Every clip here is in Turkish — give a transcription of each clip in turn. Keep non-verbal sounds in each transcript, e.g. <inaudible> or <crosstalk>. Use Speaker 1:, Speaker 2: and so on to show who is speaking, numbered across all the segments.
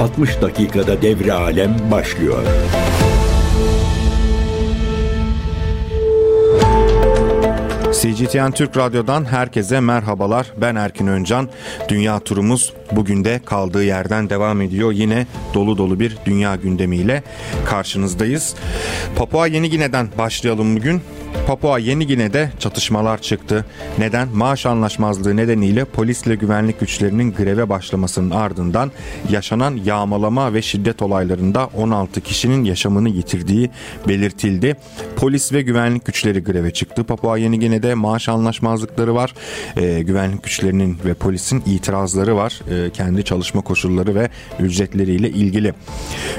Speaker 1: 60 dakikada devre alem başlıyor.
Speaker 2: CGTN Türk Radyo'dan herkese merhabalar. Ben Erkin Öncan. Dünya turumuz bugün de kaldığı yerden devam ediyor. Yine dolu dolu bir dünya gündemiyle karşınızdayız. Papua Yeni Gine'den başlayalım bugün. Papua Yeni Gine'de çatışmalar çıktı. Neden? Maaş anlaşmazlığı nedeniyle polisle güvenlik güçlerinin greve başlamasının ardından yaşanan yağmalama ve şiddet olaylarında 16 kişinin yaşamını yitirdiği belirtildi. Polis ve güvenlik güçleri greve çıktı. Papua Yeni Gine'de maaş anlaşmazlıkları var. Ee, güvenlik güçlerinin ve polisin itirazları var. Ee, kendi çalışma koşulları ve ücretleriyle ilgili.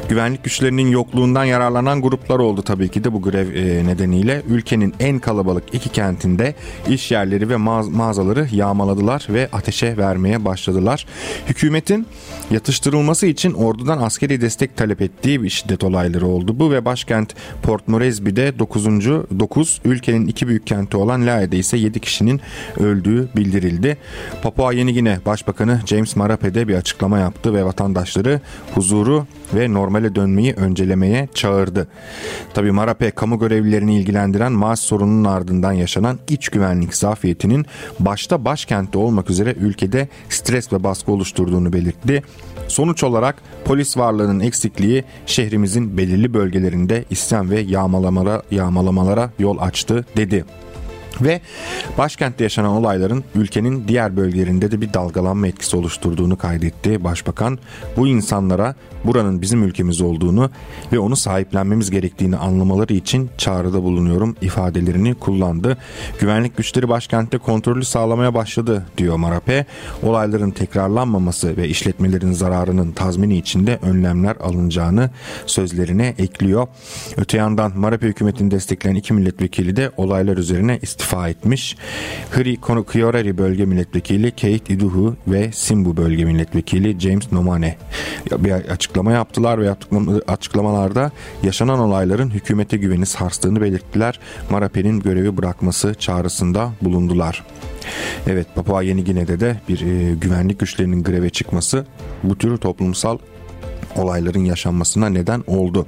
Speaker 2: Güvenlik güçlerinin yokluğundan yararlanan gruplar oldu tabii ki de bu grev e, nedeniyle. Ülkenin en kalabalık iki kentinde iş yerleri ve mağazaları yağmaladılar ve ateşe vermeye başladılar. Hükümetin yatıştırılması için ordudan askeri destek talep ettiği bir şiddet olayları oldu. Bu ve başkent Port Moresby'de 9. 9 ülkenin iki büyük kenti olan Lae'de ise 7 kişinin öldüğü bildirildi. Papua Yeni Gine Başbakanı James Marape'de bir açıklama yaptı ve vatandaşları huzuru ve normale dönmeyi öncelemeye çağırdı. Tabi Marape kamu görevlilerini ilgilendiren maaş sorununun ardından yaşanan iç güvenlik zafiyetinin başta başkentte olmak üzere ülkede stres ve baskı oluşturduğunu belirtti. Sonuç olarak polis varlığının eksikliği şehrimizin belirli bölgelerinde isyan ve yağmalamalara, yağmalamalara yol açtı dedi. Ve başkentte yaşanan olayların ülkenin diğer bölgelerinde de bir dalgalanma etkisi oluşturduğunu kaydetti Başbakan. Bu insanlara buranın bizim ülkemiz olduğunu ve onu sahiplenmemiz gerektiğini anlamaları için çağrıda bulunuyorum ifadelerini kullandı. Güvenlik güçleri başkentte kontrolü sağlamaya başladı diyor Marape. Olayların tekrarlanmaması ve işletmelerin zararının tazmini içinde önlemler alınacağını sözlerine ekliyor. Öte yandan Marape hükümetini destekleyen iki milletvekili de olaylar üzerine istifa etmiş. Hri Konukiyorari bölge milletvekili Kate Iduhu ve Simbu bölge milletvekili James Nomane bir açıklama yaptılar ve açıklamalarda yaşanan olayların hükümete güveni sarstığını belirttiler. Marape'nin görevi bırakması çağrısında bulundular. Evet Papua Yeni Gine'de de bir e, güvenlik güçlerinin greve çıkması bu tür toplumsal olayların yaşanmasına neden oldu.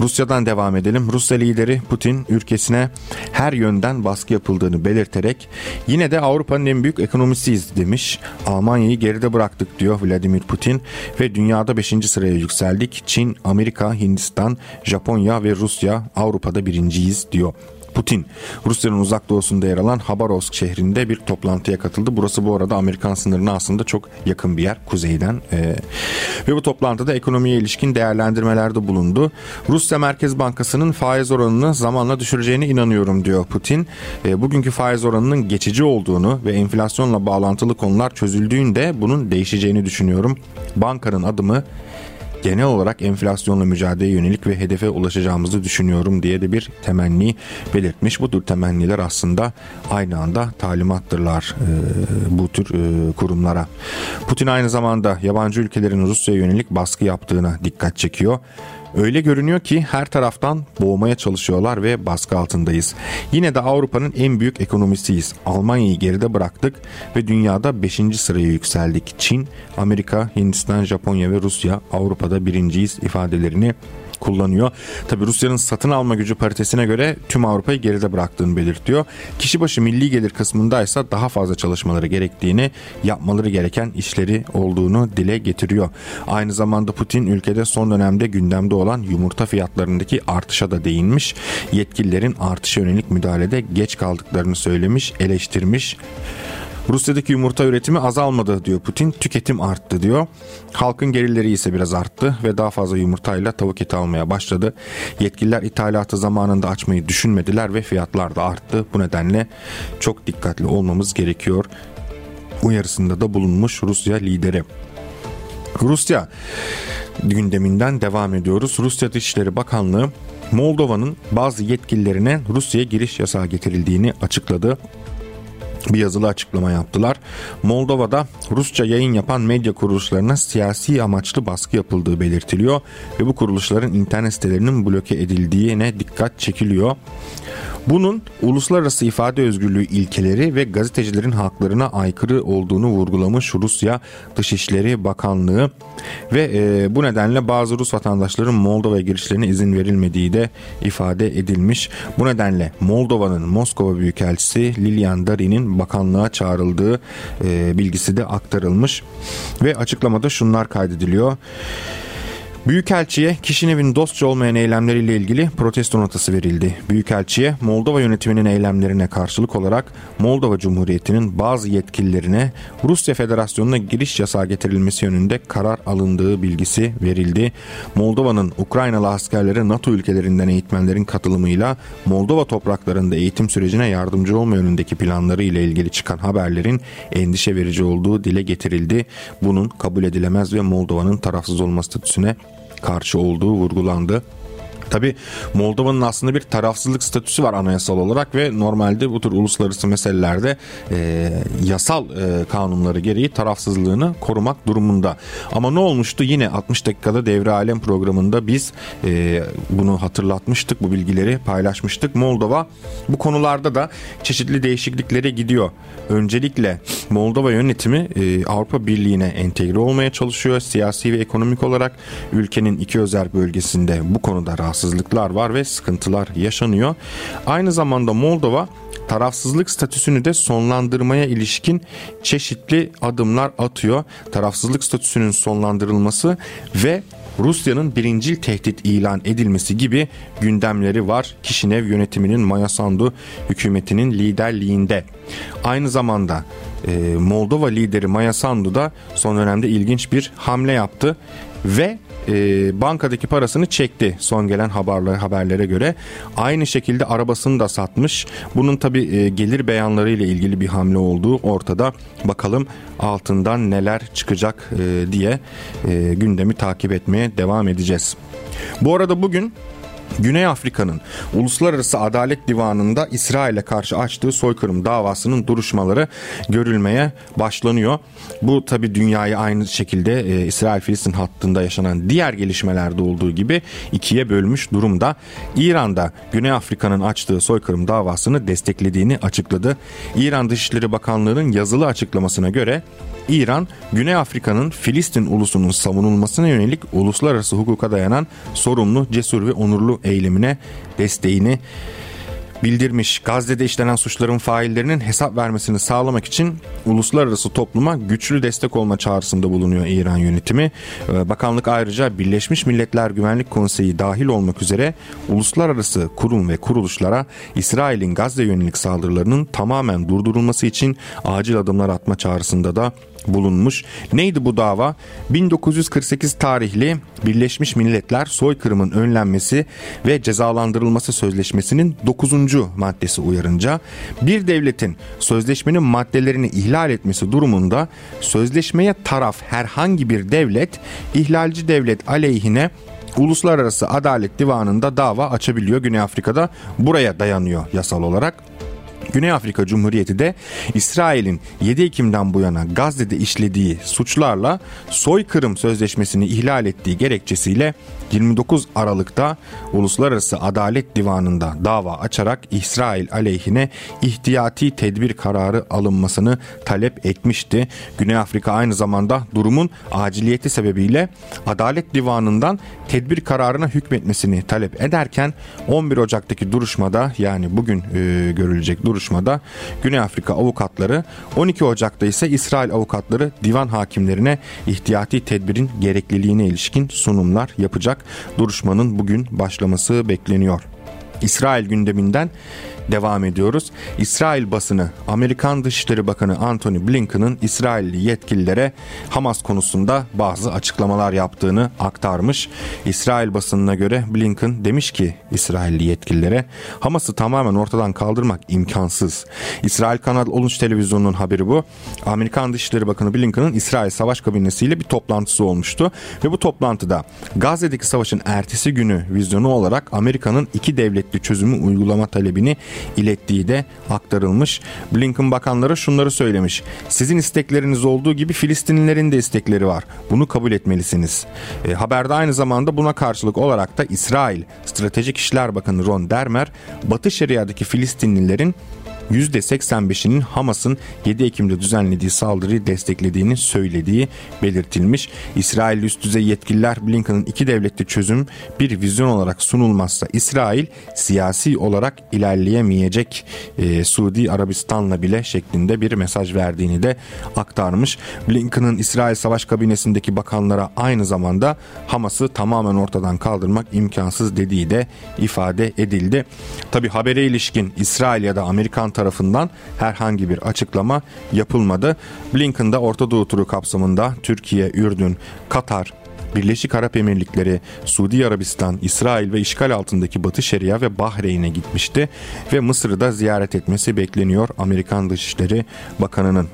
Speaker 2: Rusya'dan devam edelim. Rusya lideri Putin ülkesine her yönden baskı yapıldığını belirterek yine de Avrupa'nın en büyük ekonomisiyiz demiş. Almanya'yı geride bıraktık diyor Vladimir Putin ve dünyada 5. sıraya yükseldik. Çin, Amerika, Hindistan, Japonya ve Rusya Avrupa'da birinciyiz diyor. Putin Rusya'nın uzak doğusunda yer alan Habarovsk şehrinde bir toplantıya katıldı. Burası bu arada Amerikan sınırına aslında çok yakın bir yer kuzeyden. Ee, ve bu toplantıda ekonomiye ilişkin değerlendirmelerde bulundu. Rusya Merkez Bankası'nın faiz oranını zamanla düşüreceğine inanıyorum diyor Putin. Ee, bugünkü faiz oranının geçici olduğunu ve enflasyonla bağlantılı konular çözüldüğünde bunun değişeceğini düşünüyorum. Bankanın adımı genel olarak enflasyonla mücadeleye yönelik ve hedefe ulaşacağımızı düşünüyorum diye de bir temenni belirtmiş. Bu tür temenniler aslında aynı anda talimattırlar e, bu tür e, kurumlara. Putin aynı zamanda yabancı ülkelerin Rusya'ya yönelik baskı yaptığına dikkat çekiyor. Öyle görünüyor ki her taraftan boğmaya çalışıyorlar ve baskı altındayız. Yine de Avrupa'nın en büyük ekonomisiyiz. Almanya'yı geride bıraktık ve dünyada 5. sıraya yükseldik. Çin, Amerika, Hindistan, Japonya ve Rusya Avrupa'da birinciyiz ifadelerini kullanıyor. Tabi Rusya'nın satın alma gücü paritesine göre tüm Avrupa'yı geride bıraktığını belirtiyor. Kişi başı milli gelir kısmında ise daha fazla çalışmaları gerektiğini, yapmaları gereken işleri olduğunu dile getiriyor. Aynı zamanda Putin ülkede son dönemde gündemde olan yumurta fiyatlarındaki artışa da değinmiş. Yetkililerin artışa yönelik müdahalede geç kaldıklarını söylemiş, eleştirmiş. Rusya'daki yumurta üretimi azalmadı diyor Putin. Tüketim arttı diyor. Halkın gelirleri ise biraz arttı ve daha fazla yumurtayla tavuk eti almaya başladı. Yetkililer ithalatı zamanında açmayı düşünmediler ve fiyatlar da arttı. Bu nedenle çok dikkatli olmamız gerekiyor. Uyarısında da bulunmuş Rusya lideri. Rusya gündeminden devam ediyoruz. Rusya Dışişleri Bakanlığı Moldova'nın bazı yetkililerine Rusya'ya giriş yasağı getirildiğini açıkladı bir yazılı açıklama yaptılar. Moldova'da Rusça yayın yapan medya kuruluşlarına siyasi amaçlı baskı yapıldığı belirtiliyor ve bu kuruluşların internet sitelerinin bloke edildiğine dikkat çekiliyor. Bunun uluslararası ifade özgürlüğü ilkeleri ve gazetecilerin haklarına aykırı olduğunu vurgulamış Rusya Dışişleri Bakanlığı ve e, bu nedenle bazı Rus vatandaşların Moldova'ya girişlerine izin verilmediği de ifade edilmiş. Bu nedenle Moldova'nın Moskova Büyükelçisi Lilian Darin'in bakanlığa çağrıldığı e, bilgisi de aktarılmış ve açıklamada şunlar kaydediliyor. Büyükelçiye Kişinev'in dostça olmayan eylemleriyle ilgili protesto notası verildi. Büyükelçiye Moldova yönetiminin eylemlerine karşılık olarak Moldova Cumhuriyeti'nin bazı yetkililerine Rusya Federasyonu'na giriş yasağı getirilmesi yönünde karar alındığı bilgisi verildi. Moldova'nın Ukraynalı askerlere NATO ülkelerinden eğitmenlerin katılımıyla Moldova topraklarında eğitim sürecine yardımcı olma yönündeki planları ile ilgili çıkan haberlerin endişe verici olduğu dile getirildi. Bunun kabul edilemez ve Moldova'nın tarafsız olma statüsüne karşı olduğu vurgulandı. Tabi Moldova'nın aslında bir tarafsızlık statüsü var anayasal olarak ve normalde bu tür uluslararası meselelerde e, yasal e, kanunları gereği tarafsızlığını korumak durumunda. Ama ne olmuştu? Yine 60 dakikada devre alem programında biz e, bunu hatırlatmıştık, bu bilgileri paylaşmıştık. Moldova bu konularda da çeşitli değişikliklere gidiyor. Öncelikle Moldova yönetimi e, Avrupa Birliği'ne entegre olmaya çalışıyor. Siyasi ve ekonomik olarak ülkenin iki özel bölgesinde bu konuda rahatsızlıklar var ve sıkıntılar yaşanıyor. Aynı zamanda Moldova tarafsızlık statüsünü de sonlandırmaya ilişkin çeşitli adımlar atıyor. Tarafsızlık statüsünün sonlandırılması ve Rusya'nın birincil tehdit ilan edilmesi gibi gündemleri var. Kişinev yönetiminin Maya Sandu hükümetinin liderliğinde. Aynı zamanda e, Moldova lideri Maya Sandu da son dönemde ilginç bir hamle yaptı ve e, bankadaki parasını çekti son gelen haberler, haberlere göre. Aynı şekilde arabasını da satmış. Bunun tabi e, gelir beyanları ile ilgili bir hamle olduğu ortada. Bakalım altından neler çıkacak e, diye e, gündemi takip etmeye devam edeceğiz. Bu arada bugün Güney Afrika'nın Uluslararası Adalet Divanı'nda İsrail'e karşı açtığı soykırım davasının duruşmaları görülmeye başlanıyor. Bu tabi dünyayı aynı şekilde e, İsrail-Filistin hattında yaşanan diğer gelişmelerde olduğu gibi ikiye bölmüş durumda. İran'da Güney Afrika'nın açtığı soykırım davasını desteklediğini açıkladı. İran Dışişleri Bakanlığı'nın yazılı açıklamasına göre İran, Güney Afrika'nın Filistin ulusunun savunulmasına yönelik uluslararası hukuka dayanan sorumlu, cesur ve onurlu eylemine desteğini bildirmiş. Gazze'de işlenen suçların faillerinin hesap vermesini sağlamak için uluslararası topluma güçlü destek olma çağrısında bulunuyor İran yönetimi. Ee, bakanlık ayrıca Birleşmiş Milletler Güvenlik Konseyi dahil olmak üzere uluslararası kurum ve kuruluşlara İsrail'in Gazze yönelik saldırılarının tamamen durdurulması için acil adımlar atma çağrısında da bulunmuş. Neydi bu dava? 1948 tarihli Birleşmiş Milletler soykırımın önlenmesi ve cezalandırılması sözleşmesinin 9. maddesi uyarınca bir devletin sözleşmenin maddelerini ihlal etmesi durumunda sözleşmeye taraf herhangi bir devlet ihlalci devlet aleyhine Uluslararası Adalet Divanı'nda dava açabiliyor Güney Afrika'da. Buraya dayanıyor yasal olarak. Güney Afrika Cumhuriyeti de İsrail'in 7 Ekim'den bu yana Gazze'de işlediği suçlarla soykırım sözleşmesini ihlal ettiği gerekçesiyle 29 Aralık'ta Uluslararası Adalet Divanı'nda dava açarak İsrail aleyhine ihtiyati tedbir kararı alınmasını talep etmişti. Güney Afrika aynı zamanda durumun aciliyeti sebebiyle Adalet Divanı'ndan tedbir kararına hükmetmesini talep ederken 11 Ocak'taki duruşmada yani bugün e, görülecek duruşmada Güney Afrika avukatları 12 Ocak'ta ise İsrail avukatları divan hakimlerine ihtiyati tedbirin gerekliliğine ilişkin sunumlar yapacak. Duruşmanın bugün başlaması bekleniyor. İsrail gündeminden devam ediyoruz. İsrail basını Amerikan Dışişleri Bakanı Antony Blinken'ın İsrailli yetkililere Hamas konusunda bazı açıklamalar yaptığını aktarmış. İsrail basınına göre Blinken demiş ki İsrailli yetkililere Hamas'ı tamamen ortadan kaldırmak imkansız. İsrail Kanal 13 televizyonunun haberi bu. Amerikan Dışişleri Bakanı Blinken'ın İsrail Savaş Kabinesi'yle bir toplantısı olmuştu ve bu toplantıda Gazze'deki savaşın ertesi günü vizyonu olarak Amerika'nın iki devletli çözümü uygulama talebini ilettiği de aktarılmış. Blinken bakanlara şunları söylemiş. Sizin istekleriniz olduğu gibi Filistinlilerin de istekleri var. Bunu kabul etmelisiniz. E, haberde aynı zamanda buna karşılık olarak da İsrail Stratejik İşler Bakanı Ron Dermer, Batı Şeria'daki Filistinlilerin %85'inin Hamas'ın 7 Ekim'de düzenlediği saldırıyı desteklediğini söylediği belirtilmiş. İsrail üst düzey yetkililer Blinken'ın iki devletli çözüm bir vizyon olarak sunulmazsa İsrail siyasi olarak ilerleyemeyecek e, Suudi Arabistan'la bile şeklinde bir mesaj verdiğini de aktarmış. Blinken'ın İsrail Savaş Kabinesi'ndeki bakanlara aynı zamanda Hamas'ı tamamen ortadan kaldırmak imkansız dediği de ifade edildi. Tabi habere ilişkin İsrail ya da Amerikan tarafından herhangi bir açıklama yapılmadı. Blinken de Orta Doğu turu kapsamında Türkiye, Ürdün, Katar, Birleşik Arap Emirlikleri, Suudi Arabistan, İsrail ve işgal altındaki Batı Şeria ve Bahreyn'e gitmişti ve Mısır'ı da ziyaret etmesi bekleniyor Amerikan Dışişleri Bakanı'nın.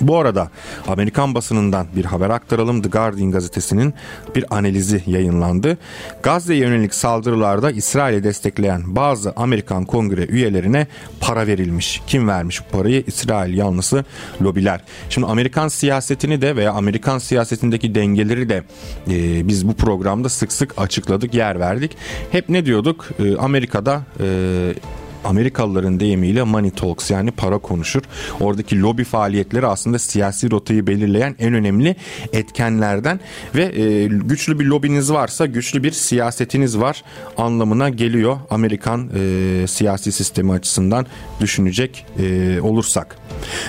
Speaker 2: Bu arada Amerikan basınından bir haber aktaralım. The Guardian gazetesinin bir analizi yayınlandı. Gazze'ye yönelik saldırılarda İsrail'i destekleyen bazı Amerikan kongre üyelerine para verilmiş. Kim vermiş bu parayı? İsrail yanlısı lobiler. Şimdi Amerikan siyasetini de veya Amerikan siyasetindeki dengeleri de e, biz bu programda sık sık açıkladık, yer verdik. Hep ne diyorduk? E, Amerika'da e, Amerikalıların deyimiyle money talks yani para konuşur. Oradaki lobi faaliyetleri aslında siyasi rotayı belirleyen en önemli etkenlerden ve e, güçlü bir lobiniz varsa güçlü bir siyasetiniz var anlamına geliyor Amerikan e, siyasi sistemi açısından düşünecek e, olursak.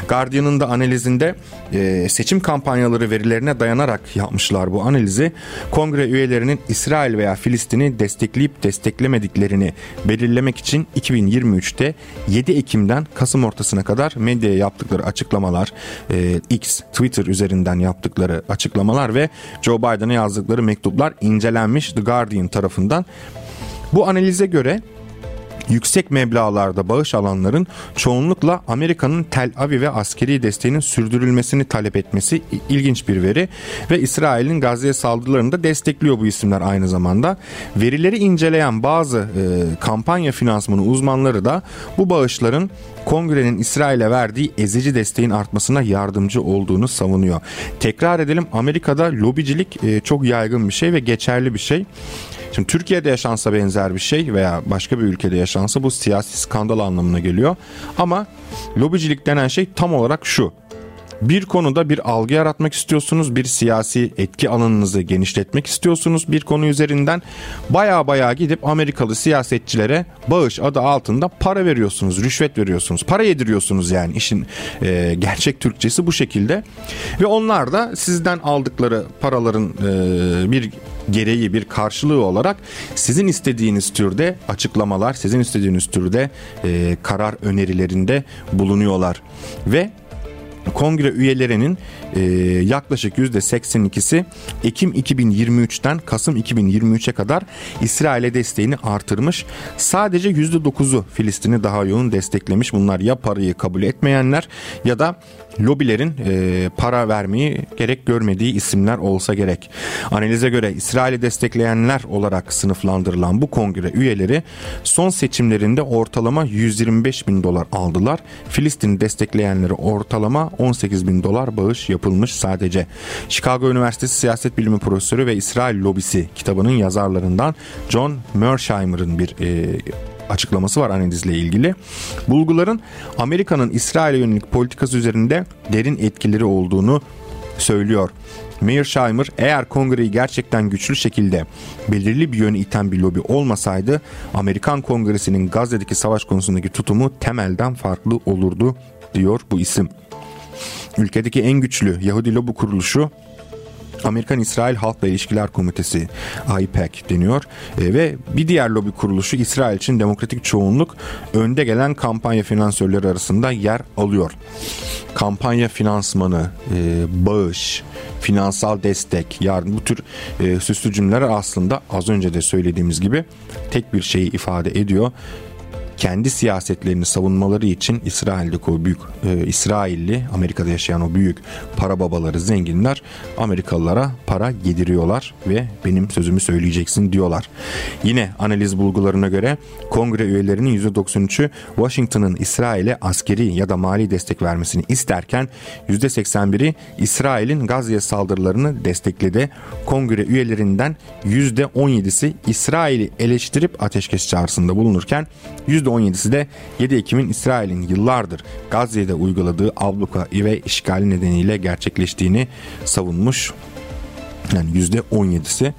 Speaker 2: Guardian'ın da analizinde e, seçim kampanyaları verilerine dayanarak yapmışlar bu analizi. Kongre üyelerinin İsrail veya Filistin'i destekleyip desteklemediklerini belirlemek için 2023'te 7 Ekim'den Kasım ortasına kadar medyaya yaptıkları açıklamalar, e, X, Twitter üzerinden yaptıkları açıklamalar ve Joe Biden'a yazdıkları mektuplar incelenmiş The Guardian tarafından. Bu analize göre yüksek meblalarda bağış alanların çoğunlukla Amerika'nın Tel Aviv'e askeri desteğinin sürdürülmesini talep etmesi ilginç bir veri ve İsrail'in Gazze'ye saldırılarını da destekliyor bu isimler aynı zamanda. Verileri inceleyen bazı e, kampanya finansmanı uzmanları da bu bağışların kongrenin İsrail'e verdiği ezici desteğin artmasına yardımcı olduğunu savunuyor. Tekrar edelim Amerika'da lobicilik e, çok yaygın bir şey ve geçerli bir şey. Şimdi Türkiye'de yaşansa benzer bir şey veya başka bir ülkede yaşansa bu siyasi skandal anlamına geliyor. Ama lobicilik denen şey tam olarak şu. Bir konuda bir algı yaratmak istiyorsunuz, bir siyasi etki alanınızı genişletmek istiyorsunuz bir konu üzerinden. Baya baya gidip Amerikalı siyasetçilere bağış adı altında para veriyorsunuz, rüşvet veriyorsunuz, para yediriyorsunuz yani işin e, gerçek Türkçesi bu şekilde. Ve onlar da sizden aldıkları paraların e, bir gereği bir karşılığı olarak sizin istediğiniz türde açıklamalar, sizin istediğiniz türde e, karar önerilerinde bulunuyorlar ve kongre üyelerinin e, yaklaşık %82'si Ekim 2023'ten Kasım 2023'e kadar İsrail'e desteğini artırmış. Sadece %9'u Filistin'i daha yoğun desteklemiş. Bunlar ya parayı kabul etmeyenler ya da lobilerin e, para vermeyi gerek görmediği isimler olsa gerek. Analize göre İsrail'i destekleyenler olarak sınıflandırılan bu kongre üyeleri son seçimlerinde ortalama 125 bin dolar aldılar. Filistin'i destekleyenleri ortalama 18 bin dolar bağış yapılmış sadece. Chicago Üniversitesi Siyaset Bilimi Profesörü ve İsrail Lobisi kitabının yazarlarından John Mersheimer'ın bir e, açıklaması var analizle ilgili. Bulguların Amerika'nın İsrail'e yönelik politikası üzerinde derin etkileri olduğunu söylüyor. Mearsheimer eğer kongreyi gerçekten güçlü şekilde belirli bir yöne iten bir lobi olmasaydı Amerikan Kongresi'nin Gazze'deki savaş konusundaki tutumu temelden farklı olurdu diyor bu isim. Ülkedeki en güçlü Yahudi lobi kuruluşu Amerikan-İsrail Halkla İlişkiler Komitesi AIPAC deniyor e, ve bir diğer lobi kuruluşu İsrail için demokratik çoğunluk önde gelen kampanya finansörleri arasında yer alıyor. Kampanya finansmanı, e, bağış, finansal destek, yardım bu tür e, süslü cümleler aslında az önce de söylediğimiz gibi tek bir şeyi ifade ediyor kendi siyasetlerini savunmaları için İsrail'deki o büyük e, İsrailli Amerika'da yaşayan o büyük para babaları zenginler Amerikalılara para yediriyorlar ve benim sözümü söyleyeceksin diyorlar. Yine analiz bulgularına göre kongre üyelerinin %93'ü Washington'ın İsrail'e askeri ya da mali destek vermesini isterken %81'i İsrail'in Gazze saldırılarını destekledi. Kongre üyelerinden %17'si İsrail'i eleştirip ateşkes çağrısında bulunurken %17'si de 7 Ekim'in İsrail'in yıllardır Gazze'de uyguladığı abluka ve işgali nedeniyle gerçekleştiğini savunmuş yani %17'si.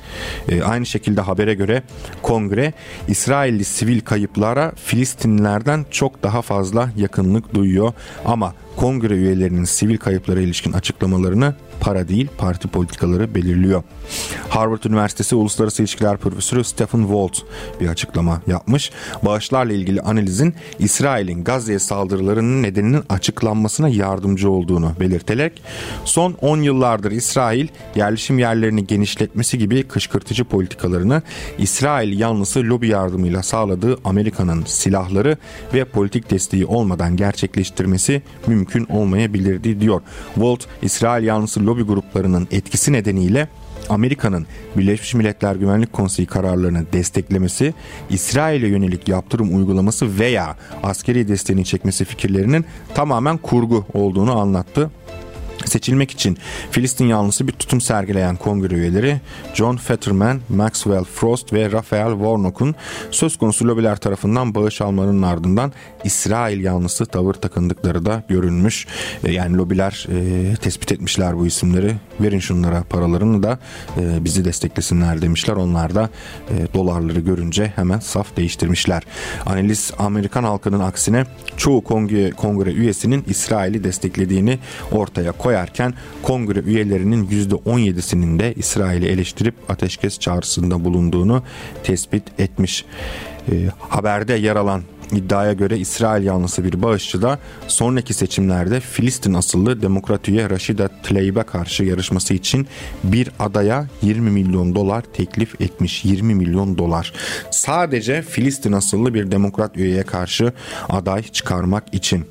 Speaker 2: E, aynı şekilde habere göre kongre İsrailli sivil kayıplara Filistinlilerden çok daha fazla yakınlık duyuyor. Ama kongre üyelerinin sivil kayıplara ilişkin açıklamalarını para değil parti politikaları belirliyor. Harvard Üniversitesi Uluslararası İlişkiler Profesörü Stephen Walt bir açıklama yapmış. Bağışlarla ilgili analizin İsrail'in Gazze'ye saldırılarının nedeninin açıklanmasına yardımcı olduğunu belirterek son 10 yıllardır İsrail yerleşim yerlerini genişletmesi gibi kışkırtıcı politikalarını İsrail yanlısı lobi yardımıyla sağladığı Amerika'nın silahları ve politik desteği olmadan gerçekleştirmesi mümkün olmayabilirdi diyor. Walt İsrail yanlısı lobi gruplarının etkisi nedeniyle Amerika'nın Birleşmiş Milletler Güvenlik Konseyi kararlarını desteklemesi, İsrail'e yönelik yaptırım uygulaması veya askeri desteğini çekmesi fikirlerinin tamamen kurgu olduğunu anlattı seçilmek için Filistin yanlısı bir tutum sergileyen kongre üyeleri John Fetterman, Maxwell Frost ve Raphael Warnock'un söz konusu lobiler tarafından bağış almalarının ardından İsrail yanlısı tavır takındıkları da görünmüş. E, yani lobiler e, tespit etmişler bu isimleri. Verin şunlara paralarını da e, bizi desteklesinler demişler. Onlar da e, dolarları görünce hemen saf değiştirmişler. Analiz Amerikan halkının aksine çoğu kongre, kongre üyesinin İsrail'i desteklediğini ortaya koyar koyarken kongre üyelerinin %17'sinin de İsrail'i eleştirip ateşkes çağrısında bulunduğunu tespit etmiş. E, haberde yer alan iddiaya göre İsrail yanlısı bir bağışçı da sonraki seçimlerde Filistin asıllı demokrat üye Rashida Tlaib'e karşı yarışması için bir adaya 20 milyon dolar teklif etmiş. 20 milyon dolar. Sadece Filistin asıllı bir demokrat üyeye karşı aday çıkarmak için.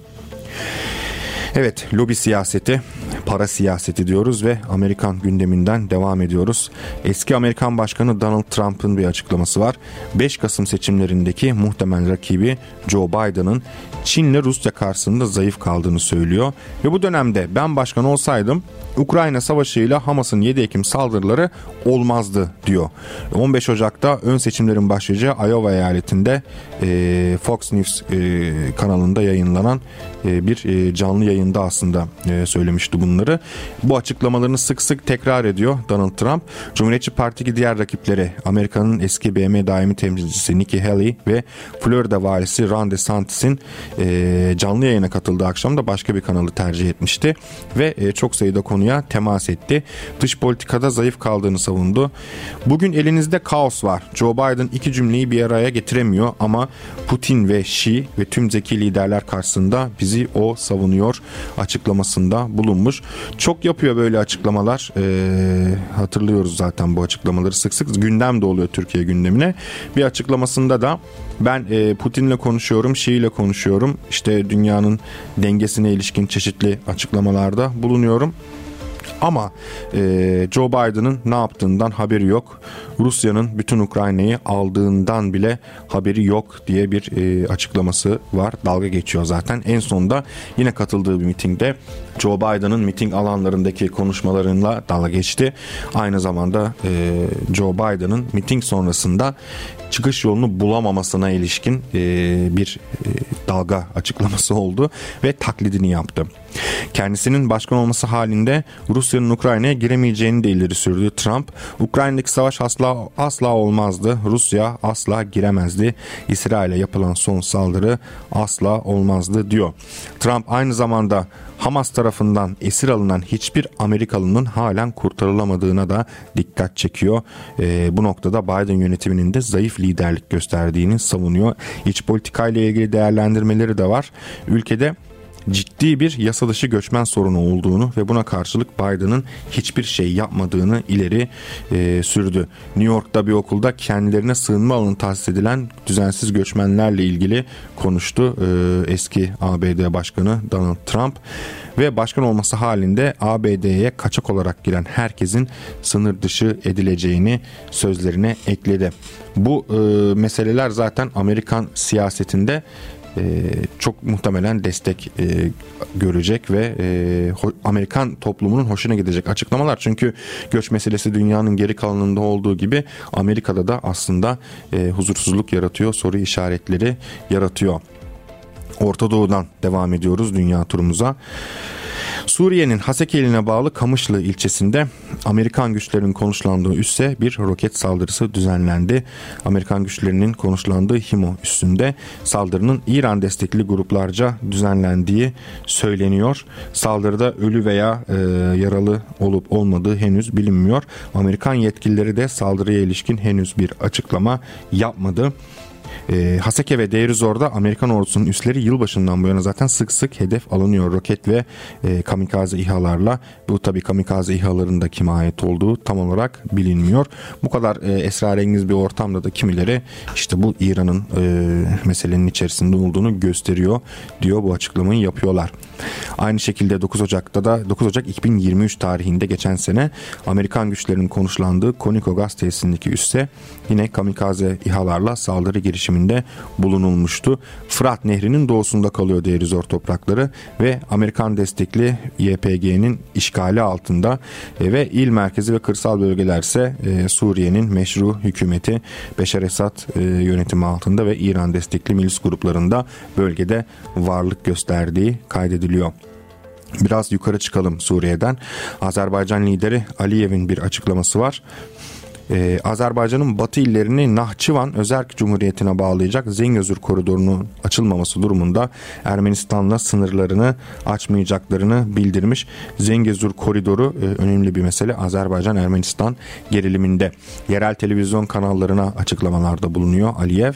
Speaker 2: Evet, lobi siyaseti, para siyaseti diyoruz ve Amerikan gündeminden devam ediyoruz. Eski Amerikan Başkanı Donald Trump'ın bir açıklaması var. 5 Kasım seçimlerindeki muhtemel rakibi Joe Biden'ın Çin'le Rusya karşısında zayıf kaldığını söylüyor. Ve bu dönemde ben başkan olsaydım Ukrayna savaşıyla Hamas'ın 7 Ekim saldırıları olmazdı diyor. 15 Ocak'ta ön seçimlerin başlayacağı Iowa eyaletinde e, Fox News e, kanalında yayınlanan e, bir canlı yayında aslında söylemişti bunları. Bu açıklamalarını sık sık tekrar ediyor Donald Trump. Cumhuriyetçi Parti'deki diğer rakipleri Amerika'nın eski BM daimi temsilcisi Nikki Haley ve Florida valisi Ron DeSantis'in e, canlı yayına katıldığı akşam da başka bir kanalı tercih etmişti ve e, çok sayıda konuya temas etti. Dış politikada zayıf kaldığını savundu. Bugün elinizde kaos var. Joe Biden iki cümleyi bir araya getiremiyor ama Putin ve Xi ve tüm zeki liderler karşısında bizi o savunuyor açıklamasında bulunmuş. Çok yapıyor böyle açıklamalar. Ee, hatırlıyoruz zaten bu açıklamaları sık sık gündem de oluyor Türkiye gündemine. Bir açıklamasında da ben e, Putin'le konuşuyorum, Şii ile konuşuyorum. İşte dünyanın dengesine ilişkin çeşitli açıklamalarda bulunuyorum. Ama e, Joe Biden'ın ne yaptığından haberi yok. Rusya'nın bütün Ukrayna'yı aldığından bile haberi yok diye bir e, açıklaması var. Dalga geçiyor zaten. En sonunda yine katıldığı bir mitingde Joe Biden'ın miting alanlarındaki konuşmalarıyla dalga geçti. Aynı zamanda e, Joe Biden'ın miting sonrasında çıkış yolunu bulamamasına ilişkin e, bir e, dalga açıklaması oldu ve taklidini yaptı. Kendisinin başkan olması halinde Rusya'nın Ukrayna'ya giremeyeceğini de ileri sürdü Trump. Ukrayna'daki savaş asla asla olmazdı. Rusya asla giremezdi. İsrail'e yapılan son saldırı asla olmazdı diyor. Trump aynı zamanda Hamas tarafından esir alınan hiçbir Amerikalının halen kurtarılamadığına da dikkat çekiyor. E, bu noktada Biden yönetiminin de zayıf liderlik gösterdiğini savunuyor. İç politikayla ilgili değerlendirmeleri de var. Ülkede ciddi bir yasa göçmen sorunu olduğunu ve buna karşılık Biden'ın hiçbir şey yapmadığını ileri e, sürdü. New York'ta bir okulda kendilerine sığınma alanı tahsis edilen düzensiz göçmenlerle ilgili konuştu e, eski ABD Başkanı Donald Trump ve başkan olması halinde ABD'ye kaçak olarak giren herkesin sınır dışı edileceğini sözlerine ekledi. Bu e, meseleler zaten Amerikan siyasetinde e, çok muhtemelen destek e, görecek ve e, Amerikan toplumunun hoşuna gidecek açıklamalar. Çünkü göç meselesi dünyanın geri kalanında olduğu gibi Amerika'da da aslında huzursuzluk yaratıyor, soru işaretleri yaratıyor. Orta Doğu'dan devam ediyoruz dünya turumuza. Suriye'nin Hasek bağlı Kamışlı ilçesinde Amerikan güçlerinin konuşlandığı üsse bir roket saldırısı düzenlendi. Amerikan güçlerinin konuşlandığı Himo üssünde saldırının İran destekli gruplarca düzenlendiği söyleniyor. Saldırıda ölü veya e, yaralı olup olmadığı henüz bilinmiyor. Amerikan yetkilileri de saldırıya ilişkin henüz bir açıklama yapmadı. E, Haseke ve Deirizor'da Amerikan ordusunun üsleri yılbaşından bu yana zaten sık sık hedef alınıyor roket ve e, kamikaze İHA'larla. Bu tabii kamikaze İHA'ların da kime ait olduğu tam olarak bilinmiyor. Bu kadar e, esrarengiz bir ortamda da kimileri işte bu İran'ın e, meselenin içerisinde olduğunu gösteriyor diyor bu açıklamayı yapıyorlar. Aynı şekilde 9 Ocak'ta da 9 Ocak 2023 tarihinde geçen sene Amerikan güçlerinin konuşlandığı Koniko gaz tesisindeki üsse yine kamikaze İHA'larla saldırı girişiminde bulunulmuştu. Fırat Nehri'nin doğusunda kalıyor Derizor toprakları ve Amerikan destekli YPG'nin işgali altında e, ve il merkezi ve kırsal bölgelerse e, Suriye'nin meşru hükümeti Beşar Esad e, yönetimi altında ve İran destekli milis gruplarında bölgede varlık gösterdiği kaydediliyor. Biraz yukarı çıkalım Suriye'den. Azerbaycan lideri Aliyev'in bir açıklaması var e, Azerbaycan'ın batı illerini Nahçıvan Özerk Cumhuriyeti'ne bağlayacak Zengezur koridorunun açılmaması durumunda Ermenistan'la sınırlarını açmayacaklarını bildirmiş. Zengezur koridoru e, önemli bir mesele Azerbaycan Ermenistan geriliminde. Yerel televizyon kanallarına açıklamalarda bulunuyor Aliyev.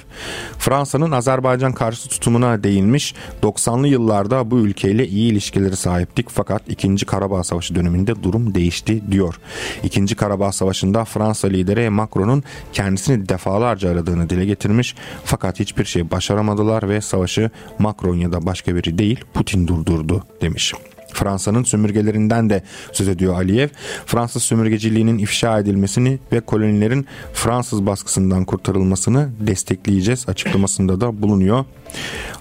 Speaker 2: Fransa'nın Azerbaycan karşı tutumuna değinmiş. 90'lı yıllarda bu ülkeyle iyi ilişkileri sahiptik fakat 2. Karabağ Savaşı döneminde durum değişti diyor. 2. Karabağ Savaşı'nda Fransa lideri Macron'un kendisini defalarca aradığını dile getirmiş fakat hiçbir şey başaramadılar ve savaşı Macron ya da başka biri değil Putin durdurdu demiş. Fransa'nın sömürgelerinden de söz ediyor Aliyev. Fransız sömürgeciliğinin ifşa edilmesini ve kolonilerin Fransız baskısından kurtarılmasını destekleyeceğiz açıklamasında da bulunuyor.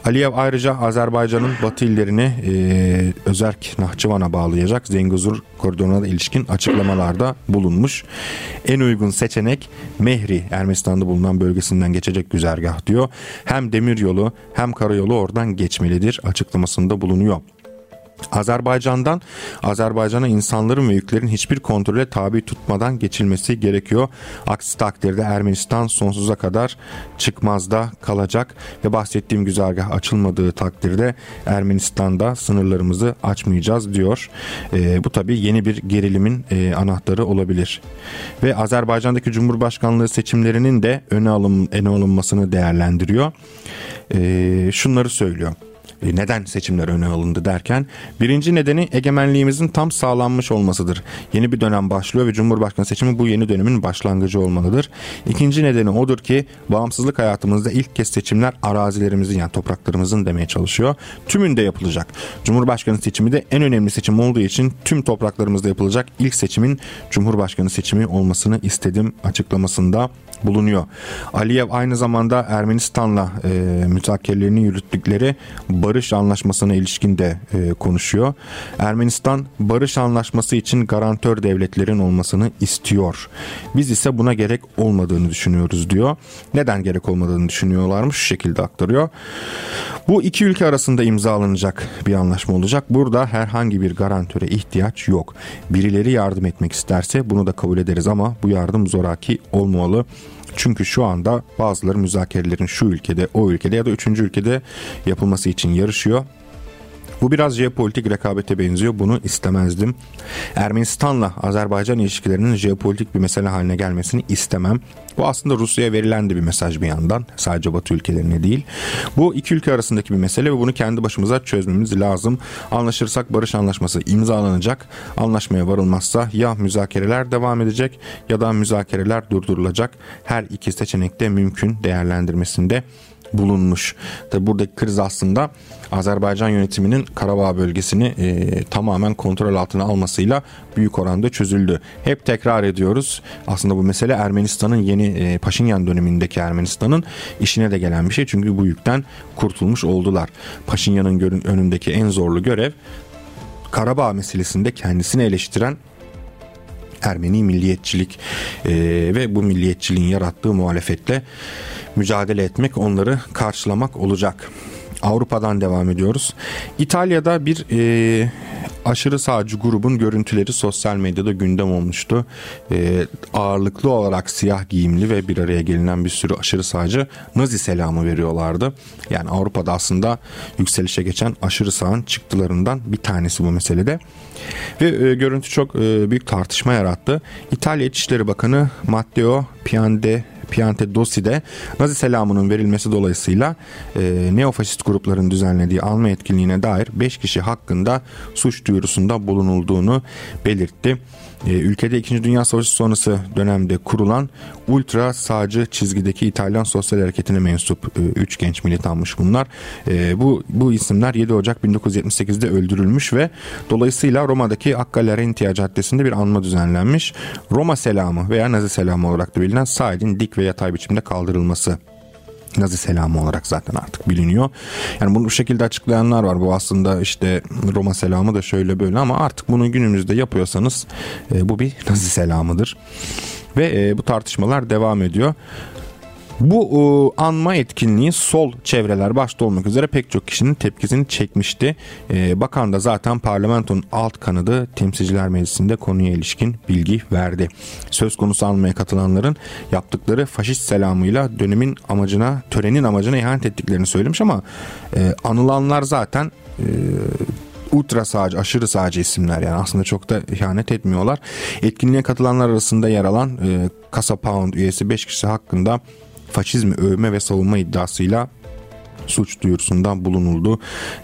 Speaker 2: Aliyev ayrıca Azerbaycan'ın batı illerini e, Özerk Nahçıvan'a bağlayacak Zengezur koridoruna da ilişkin açıklamalarda bulunmuş. En uygun seçenek Mehri Ermenistan'da bulunan bölgesinden geçecek güzergah diyor. Hem demir yolu hem karayolu oradan geçmelidir açıklamasında bulunuyor. Azerbaycan'dan Azerbaycan'a insanların ve yüklerin hiçbir kontrole tabi tutmadan geçilmesi gerekiyor. Aksi takdirde Ermenistan sonsuza kadar çıkmazda kalacak ve bahsettiğim güzergah açılmadığı takdirde Ermenistan'da sınırlarımızı açmayacağız diyor. E, bu tabi yeni bir gerilimin e, anahtarı olabilir. Ve Azerbaycan'daki Cumhurbaşkanlığı seçimlerinin de öne, alın, öne alınmasını değerlendiriyor. E, şunları söylüyor. E, neden seçimler öne alındı derken birinci nedeni egemenliğimizin tam sağlanmış olmasıdır. Yeni bir dönem başlıyor ve Cumhurbaşkanı seçimi bu yeni dönemin başlangıcı olmalıdır. İkinci nedeni odur ki bağımsızlık hayatımızda ilk kez seçimler arazilerimizin yani topraklarımızın demeye çalışıyor. Tümünde yapılacak. Cumhurbaşkanı seçimi de en önemli seçim olduğu için tüm topraklarımızda yapılacak ilk seçimin Cumhurbaşkanı seçimi olmasını istedim açıklamasında bulunuyor. Aliyev aynı zamanda Ermenistan'la e, müzakerelerini yürüttükleri barış anlaşmasına ilişkin de e, konuşuyor. Ermenistan barış anlaşması için garantör devletlerin olmasını istiyor. Biz ise buna gerek olmadığını düşünüyoruz diyor. Neden gerek olmadığını düşünüyorlarmış şu şekilde aktarıyor. Bu iki ülke arasında imzalanacak bir anlaşma olacak. Burada herhangi bir garantöre ihtiyaç yok. Birileri yardım etmek isterse bunu da kabul ederiz ama bu yardım zoraki olmalı. Çünkü şu anda bazıları müzakerelerin şu ülkede, o ülkede ya da üçüncü ülkede yapılması için yarışıyor. Bu biraz jeopolitik rekabete benziyor. Bunu istemezdim. Ermenistan'la Azerbaycan ilişkilerinin jeopolitik bir mesele haline gelmesini istemem. Bu aslında Rusya'ya verilen de bir mesaj bir yandan. Sadece Batı ülkelerine değil. Bu iki ülke arasındaki bir mesele ve bunu kendi başımıza çözmemiz lazım. Anlaşırsak barış anlaşması imzalanacak. Anlaşmaya varılmazsa ya müzakereler devam edecek ya da müzakereler durdurulacak. Her iki seçenekte mümkün değerlendirmesinde bulunmuş. Tabi buradaki kriz aslında Azerbaycan yönetiminin Karabağ bölgesini e, tamamen kontrol altına almasıyla büyük oranda çözüldü. Hep tekrar ediyoruz. Aslında bu mesele Ermenistan'ın yeni e, Paşinyan dönemindeki Ermenistan'ın işine de gelen bir şey. Çünkü bu yükten kurtulmuş oldular. Paşinyan'ın önündeki en zorlu görev Karabağ meselesinde kendisini eleştiren Ermeni milliyetçilik e, ve bu milliyetçiliğin yarattığı muhalefetle mücadele etmek, onları karşılamak olacak. Avrupa'dan devam ediyoruz. İtalya'da bir e, aşırı sağcı grubun görüntüleri sosyal medyada gündem olmuştu. E, ağırlıklı olarak siyah giyimli ve bir araya gelinen bir sürü aşırı sağcı Nazi selamı veriyorlardı. Yani Avrupa'da aslında yükselişe geçen aşırı sağın çıktılarından bir tanesi bu meselede. Ve e, görüntü çok e, büyük tartışma yarattı. İtalya İçişleri Bakanı Matteo Piande Piante Dossi'de Nazi selamının verilmesi dolayısıyla e, neofaşist grupların düzenlediği alma etkinliğine dair 5 kişi hakkında suç duyurusunda bulunulduğunu belirtti. E, ülkede 2. Dünya Savaşı sonrası dönemde kurulan ultra sağcı çizgideki İtalyan Sosyal Hareketi'ne mensup 3 e, genç militanmış bunlar. E, bu bu isimler 7 Ocak 1978'de öldürülmüş ve dolayısıyla Roma'daki Accalarentia Caddesi'nde bir anma düzenlenmiş. Roma selamı veya Nazi selamı olarak da bilinen sağ elin dik ve yatay biçimde kaldırılması Nazi selamı olarak zaten artık biliniyor. Yani bunu bu şekilde açıklayanlar var. Bu aslında işte Roma selamı da şöyle böyle ama artık bunu günümüzde yapıyorsanız e, bu bir Nazi selamıdır. Ve e, bu tartışmalar devam ediyor. Bu e, anma etkinliği sol çevreler başta olmak üzere pek çok kişinin tepkisini çekmişti. E, bakan da zaten parlamentonun alt kanadı temsilciler meclisinde konuya ilişkin bilgi verdi. Söz konusu anmaya katılanların yaptıkları faşist selamıyla dönemin amacına, törenin amacına ihanet ettiklerini söylemiş ama e, anılanlar zaten e, ultra sağcı, aşırı sağcı isimler yani aslında çok da ihanet etmiyorlar. Etkinliğe katılanlar arasında yer alan e, Kasa Pound üyesi 5 kişi hakkında faşizmi övme ve savunma iddiasıyla suç duyurusundan bulunuldu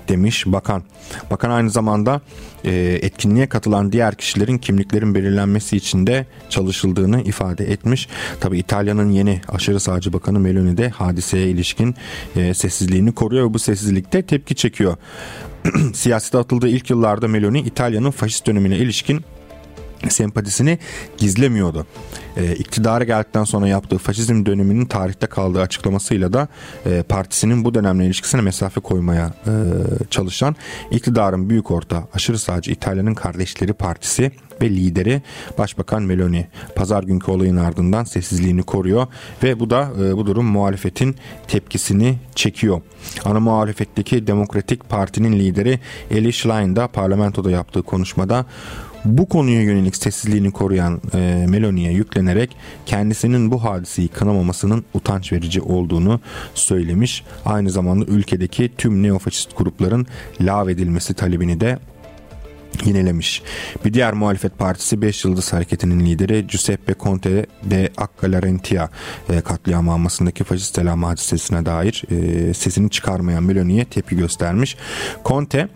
Speaker 2: demiş bakan. Bakan aynı zamanda e, etkinliğe katılan diğer kişilerin kimliklerin belirlenmesi için de çalışıldığını ifade etmiş. Tabi İtalya'nın yeni aşırı sağcı bakanı Meloni de hadiseye ilişkin e, sessizliğini koruyor ve bu sessizlikte tepki çekiyor. <clears throat> Siyasete atıldığı ilk yıllarda Meloni İtalya'nın faşist dönemine ilişkin sempatisini gizlemiyordu. E, iktidara geldikten sonra yaptığı faşizm döneminin tarihte kaldığı açıklamasıyla da e, partisinin bu dönemle ilişkisine mesafe koymaya e, çalışan iktidarın büyük orta aşırı sağcı İtalya'nın Kardeşleri Partisi ve lideri Başbakan Meloni pazar günkü olayın ardından sessizliğini koruyor ve bu da e, bu durum muhalefetin tepkisini çekiyor. Ana muhalefetteki Demokratik Parti'nin lideri Eli Schlein da parlamentoda yaptığı konuşmada bu konuya yönelik sessizliğini koruyan e, Meloni'ye yüklenerek kendisinin bu hadiseyi kınamamasının utanç verici olduğunu söylemiş. Aynı zamanda ülkedeki tüm neofaşist grupların lağvedilmesi talebini de yinelemiş. Bir diğer muhalefet partisi 5 Yıldız Hareketi'nin lideri Giuseppe Conte de Accalarentia e, katliam almasındaki faşist selam hadisesine dair e, sesini çıkarmayan Meloni'ye tepki göstermiş. Conte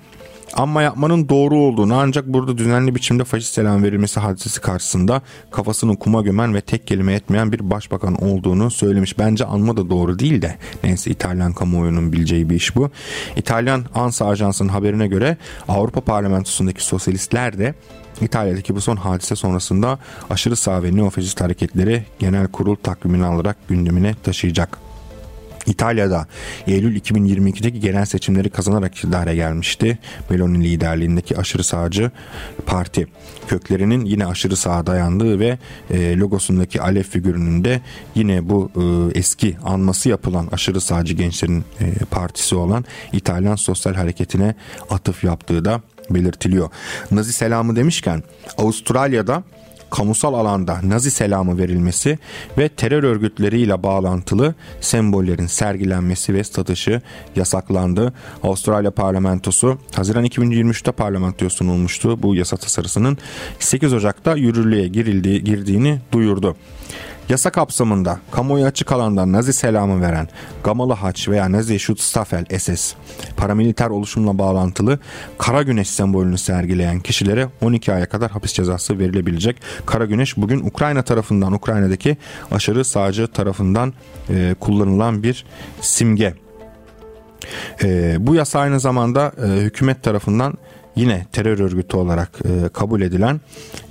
Speaker 2: Anma yapmanın doğru olduğunu ancak burada düzenli biçimde faşist selam verilmesi hadisesi karşısında kafasını kuma gömen ve tek kelime etmeyen bir başbakan olduğunu söylemiş. Bence anma da doğru değil de neyse İtalyan kamuoyunun bileceği bir iş bu. İtalyan ANSA ajansının haberine göre Avrupa Parlamentosu'ndaki sosyalistler de İtalya'daki bu son hadise sonrasında aşırı sağ ve neofaşist hareketleri genel kurul takvimini alarak gündemine taşıyacak. İtalya'da Eylül 2022'deki genel seçimleri kazanarak iktidara gelmişti. Meloni liderliğindeki aşırı sağcı parti. Köklerinin yine aşırı sağa dayandığı ve e, logosundaki alev figürünün de yine bu e, eski anması yapılan aşırı sağcı gençlerin e, partisi olan İtalyan Sosyal Hareketi'ne atıf yaptığı da belirtiliyor. Nazi selamı demişken Avustralya'da kamusal alanda Nazi selamı verilmesi ve terör örgütleriyle bağlantılı sembollerin sergilenmesi ve satışı yasaklandı. Avustralya parlamentosu Haziran 2023'te parlamentoya sunulmuştu bu yasa tasarısının 8 Ocak'ta yürürlüğe girildiği, girdiğini duyurdu. Yasa kapsamında kamuoyu açık alanda Nazi selamı veren Gamalı Haç veya Nazi Schutzstaffel SS paramiliter oluşumla bağlantılı kara güneş sembolünü sergileyen kişilere 12 aya kadar hapis cezası verilebilecek. Kara güneş bugün Ukrayna tarafından Ukrayna'daki aşırı sağcı tarafından e, kullanılan bir simge. E, bu yasa aynı zamanda e, hükümet tarafından yine terör örgütü olarak e, kabul edilen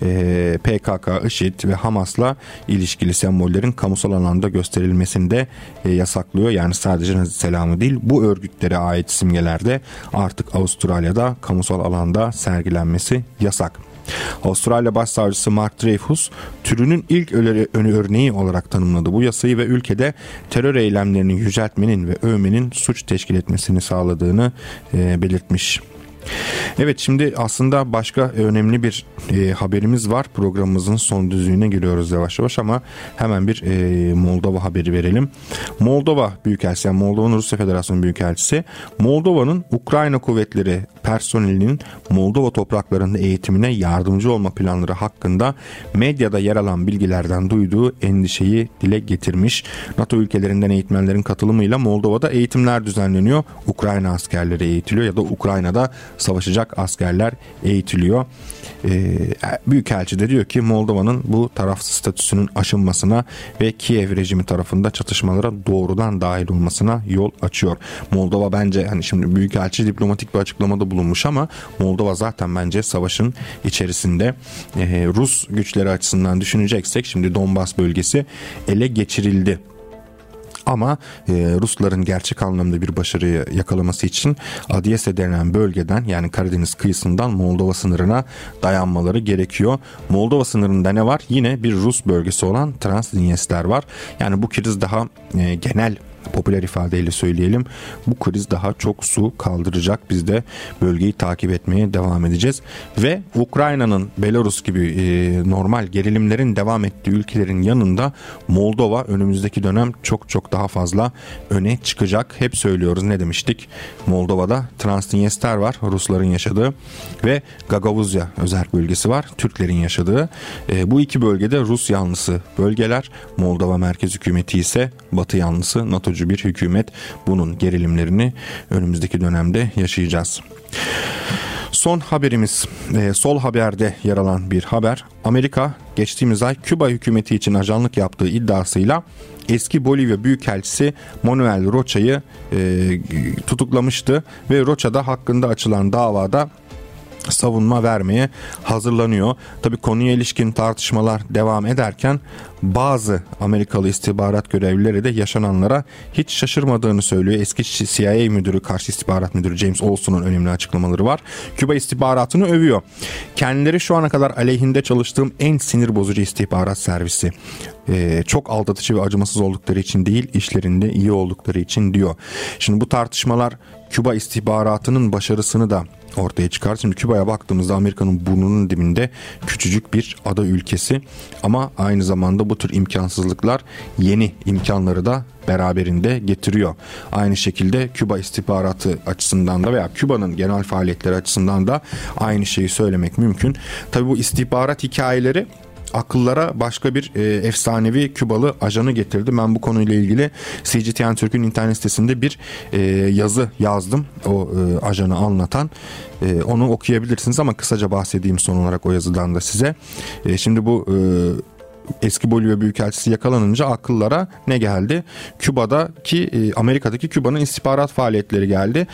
Speaker 2: e, PKK, IŞİD ve Hamas'la ilişkili sembollerin kamusal alanda gösterilmesini de e, yasaklıyor. Yani sadece Nazi selamı değil bu örgütlere ait simgelerde artık Avustralya'da kamusal alanda sergilenmesi yasak. Avustralya Başsavcısı Mark Dreyfus türünün ilk örneği olarak tanımladı bu yasayı ve ülkede terör eylemlerini yüceltmenin ve övmenin suç teşkil etmesini sağladığını e, belirtmiş. Evet şimdi aslında başka önemli bir e, haberimiz var. Programımızın son düzlüğüne giriyoruz yavaş yavaş ama hemen bir e, Moldova haberi verelim. Moldova Büyükelçisi yani Moldova'nın Rusya Federasyonu Büyükelçisi Moldova'nın Ukrayna kuvvetleri personelinin Moldova topraklarında eğitimine yardımcı olma planları hakkında medyada yer alan bilgilerden duyduğu endişeyi dile getirmiş. NATO ülkelerinden eğitmenlerin katılımıyla Moldova'da eğitimler düzenleniyor. Ukrayna askerleri eğitiliyor ya da Ukrayna'da savaşacak askerler eğitiliyor. Ee, Büyükelçi de diyor ki Moldova'nın bu tarafsız statüsünün aşınmasına ve Kiev rejimi tarafında çatışmalara doğrudan dahil olmasına yol açıyor. Moldova bence hani şimdi Büyükelçi diplomatik bir açıklamada bulunmuş ama Moldova zaten bence savaşın içerisinde ee, Rus güçleri açısından düşüneceksek şimdi Donbas bölgesi ele geçirildi ama e, Rusların gerçek anlamda bir başarıyı yakalaması için Adiyese denen bölgeden yani Karadeniz kıyısından Moldova sınırına dayanmaları gerekiyor. Moldova sınırında ne var? Yine bir Rus bölgesi olan Transdinyester var. Yani bu kriz daha e, genel popüler ifadeyle söyleyelim bu kriz daha çok su kaldıracak. Biz de bölgeyi takip etmeye devam edeceğiz. Ve Ukrayna'nın Belarus gibi e, normal gerilimlerin devam ettiği ülkelerin yanında Moldova önümüzdeki dönem çok çok daha fazla öne çıkacak. Hep söylüyoruz ne demiştik? Moldova'da Transnistria var Rusların yaşadığı ve Gagavuzya özel bölgesi var Türklerin yaşadığı. E, bu iki bölgede Rus yanlısı bölgeler. Moldova merkez hükümeti ise Batı yanlısı NATO NATO'cu bir hükümet bunun gerilimlerini önümüzdeki dönemde yaşayacağız. Son haberimiz e, sol haberde yer alan bir haber. Amerika geçtiğimiz ay Küba hükümeti için ajanlık yaptığı iddiasıyla eski Bolivya Büyükelçisi Manuel Rocha'yı e, tutuklamıştı ve Rocha'da hakkında açılan davada savunma vermeye hazırlanıyor. Tabi konuya ilişkin tartışmalar devam ederken bazı Amerikalı istihbarat görevlileri de yaşananlara hiç şaşırmadığını söylüyor. Eski CIA müdürü, karşı istihbarat müdürü James Olson'un önemli açıklamaları var. Küba istihbaratını övüyor. Kendileri şu ana kadar aleyhinde çalıştığım en sinir bozucu istihbarat servisi. Ee, çok aldatıcı ve acımasız oldukları için değil, işlerinde iyi oldukları için diyor. Şimdi bu tartışmalar Küba istihbaratının başarısını da ortaya çıkar. Şimdi Küba'ya baktığımızda Amerika'nın burnunun dibinde küçücük bir ada ülkesi ama aynı zamanda bu tür imkansızlıklar yeni imkanları da beraberinde getiriyor. Aynı şekilde Küba istihbaratı açısından da veya Küba'nın genel faaliyetleri açısından da aynı şeyi söylemek mümkün. Tabi bu istihbarat hikayeleri akıllara başka bir e, efsanevi Kübalı ajanı getirdi. Ben bu konuyla ilgili CGTN Türk'ün internet sitesinde bir e, yazı yazdım. O e, ajanı anlatan. E, onu okuyabilirsiniz ama kısaca bahsedeyim son olarak o yazıdan da size. E, şimdi bu e, eski Bolivya Büyükelçisi yakalanınca akıllara ne geldi? Küba'daki e, Amerika'daki Küba'nın istihbarat faaliyetleri geldi.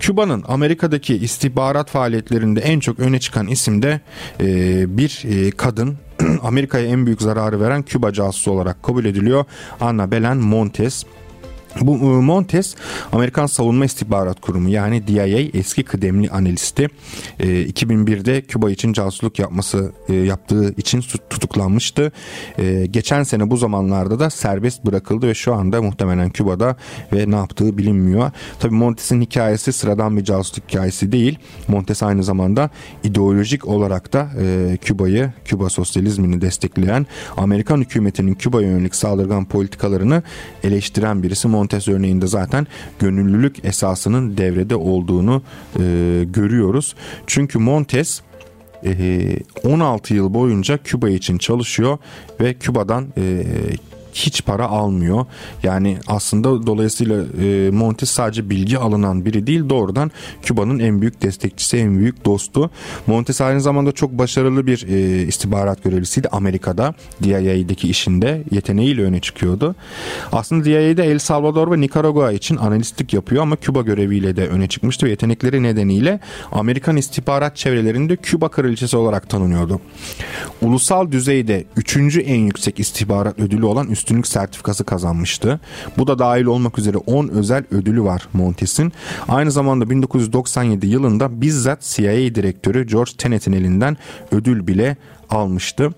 Speaker 2: Küba'nın Amerika'daki istihbarat faaliyetlerinde en çok öne çıkan isim de e, bir e, kadın <clears throat> Amerika'ya en büyük zararı veren Küba casusu olarak kabul ediliyor. Anna Belen Montes. Bu e, Montes Amerikan Savunma İstihbarat Kurumu yani DIA eski kıdemli analisti 2001'de Küba için casusluk yapması e, yaptığı için tutuklanmıştı. E, geçen sene bu zamanlarda da serbest bırakıldı ve şu anda muhtemelen Küba'da ve ne yaptığı bilinmiyor. Tabii Montes'in hikayesi sıradan bir casusluk hikayesi değil. Montes aynı zamanda ideolojik olarak da Küba'yı, Küba sosyalizmini destekleyen Amerikan hükümetinin Küba'ya yönelik saldırgan politikalarını eleştiren birisi. Montes Montes örneğinde zaten gönüllülük esasının devrede olduğunu e, görüyoruz. Çünkü Montes 16 e, yıl boyunca Küba için çalışıyor ve Küba'dan e, hiç para almıyor. Yani aslında dolayısıyla e, Montes sadece bilgi alınan biri değil doğrudan Küba'nın en büyük destekçisi, en büyük dostu. Montes aynı zamanda çok başarılı bir e, istihbarat görevlisiydi Amerika'da. DIA'deki işinde yeteneğiyle öne çıkıyordu. Aslında DIA'de El Salvador ve Nikaragua için analistlik yapıyor ama Küba göreviyle de öne çıkmıştı ve yetenekleri nedeniyle Amerikan istihbarat çevrelerinde Küba kraliçesi olarak tanınıyordu. Ulusal düzeyde 3. en yüksek istihbarat ödülü olan üst üstünlük sertifikası kazanmıştı. Bu da dahil olmak üzere 10 özel ödülü var Montes'in. Aynı zamanda 1997 yılında bizzat CIA direktörü George Tenet'in elinden ödül bile almıştı.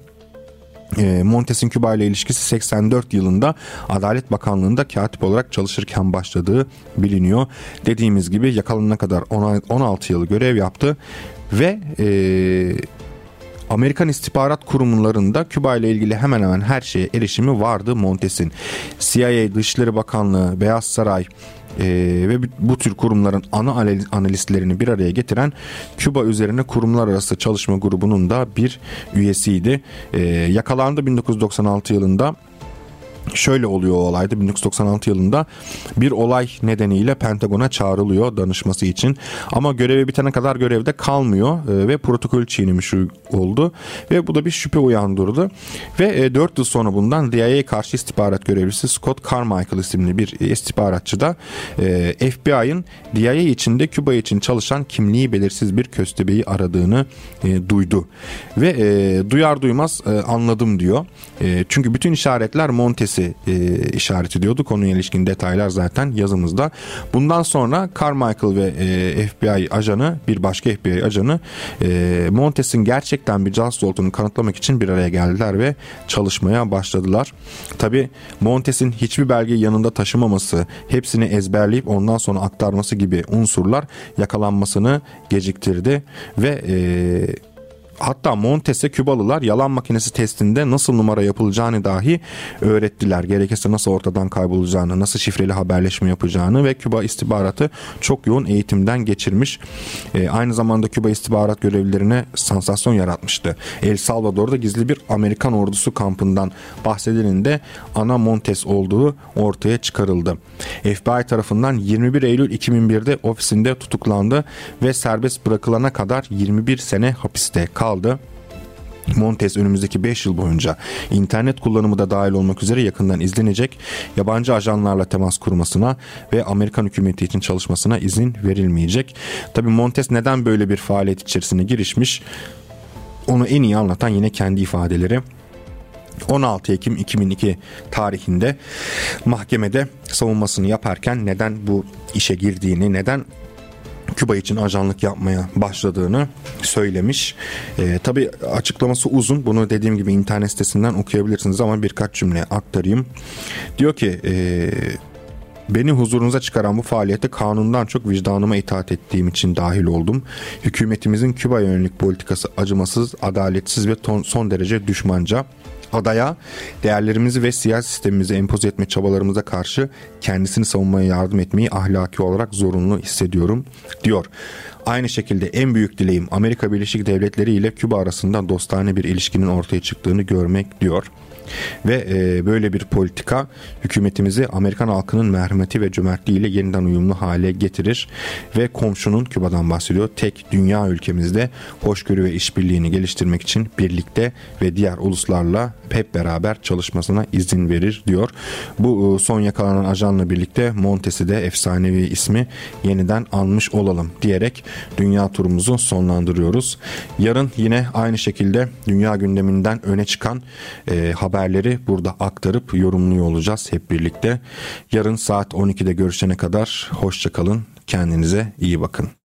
Speaker 2: E, Montes'in Küba ile ilişkisi 84 yılında Adalet Bakanlığı'nda katip olarak çalışırken başladığı biliniyor. Dediğimiz gibi yakalanana kadar 16 yıl görev yaptı ve e, Amerikan istihbarat kurumlarında Küba ile ilgili hemen hemen her şeye erişimi vardı Montes'in. CIA, Dışişleri Bakanlığı, Beyaz Saray, e, ve bu tür kurumların ana analistlerini bir araya getiren Küba üzerine kurumlar arası çalışma grubunun da bir üyesiydi. E, yakalandı 1996 yılında Şöyle oluyor o olayda 1996 yılında bir olay nedeniyle Pentagon'a çağrılıyor danışması için. Ama görevi bitene kadar görevde kalmıyor e, ve protokol çiğnemiş oldu ve bu da bir şüphe uyandırdı. Ve e, 4 yıl sonra bundan DIA karşı istihbarat görevlisi Scott Carmichael isimli bir istihbaratçı da e, FBI'ın DIA içinde Küba için çalışan kimliği belirsiz bir köstebeği aradığını e, duydu. Ve e, duyar duymaz e, anladım diyor. E, çünkü bütün işaretler Montes Paris'i e, işaret ediyordu. Konuya ilişkin detaylar zaten yazımızda. Bundan sonra Carmichael ve e, FBI ajanı bir başka FBI ajanı e, Montes'in gerçekten bir casus olduğunu kanıtlamak için bir araya geldiler ve çalışmaya başladılar. Tabi Montes'in hiçbir belgeyi yanında taşımaması, hepsini ezberleyip ondan sonra aktarması gibi unsurlar yakalanmasını geciktirdi ve e, Hatta Montes'e Kübalılar yalan makinesi testinde nasıl numara yapılacağını dahi öğrettiler. Gerekirse nasıl ortadan kaybolacağını, nasıl şifreli haberleşme yapacağını ve Küba istihbaratı çok yoğun eğitimden geçirmiş. E, aynı zamanda Küba istihbarat görevlilerine sansasyon yaratmıştı. El Salvador'da gizli bir Amerikan ordusu kampından bahsedilinde ana Montes olduğu ortaya çıkarıldı. FBI tarafından 21 Eylül 2001'de ofisinde tutuklandı ve serbest bırakılana kadar 21 sene hapiste kaldı kaldı. Montes önümüzdeki 5 yıl boyunca internet kullanımı da dahil olmak üzere yakından izlenecek, yabancı ajanlarla temas kurmasına ve Amerikan hükümeti için çalışmasına izin verilmeyecek. Tabi Montes neden böyle bir faaliyet içerisine girişmiş? Onu en iyi anlatan yine kendi ifadeleri. 16 Ekim 2002 tarihinde mahkemede savunmasını yaparken neden bu işe girdiğini, neden Küba için ajanlık yapmaya başladığını söylemiş. E, tabii açıklaması uzun. Bunu dediğim gibi internet sitesinden okuyabilirsiniz ama birkaç cümle aktarayım. Diyor ki e, Beni huzurunuza çıkaran bu faaliyete kanundan çok vicdanıma itaat ettiğim için dahil oldum. Hükümetimizin Küba'ya yönelik politikası acımasız, adaletsiz ve ton, son derece düşmanca adaya değerlerimizi ve siyasi sistemimizi empoze etme çabalarımıza karşı kendisini savunmaya yardım etmeyi ahlaki olarak zorunlu hissediyorum diyor. Aynı şekilde en büyük dileğim Amerika Birleşik Devletleri ile Küba arasında dostane bir ilişkinin ortaya çıktığını görmek diyor. Ve e, böyle bir politika hükümetimizi Amerikan halkının merhameti ve cömertliğiyle yeniden uyumlu hale getirir ve komşunun Küba'dan bahsediyor. Tek dünya ülkemizde hoşgörü ve işbirliğini geliştirmek için birlikte ve diğer uluslarla hep beraber çalışmasına izin verir diyor. Bu e, son yakalanan ajanla birlikte Montes'i de efsanevi ismi yeniden anmış olalım diyerek dünya turumuzu sonlandırıyoruz. Yarın yine aynı şekilde dünya gündeminden öne çıkan e, haber haberleri burada aktarıp yorumluyor olacağız hep birlikte. Yarın saat 12'de görüşene kadar hoşçakalın. Kendinize iyi bakın.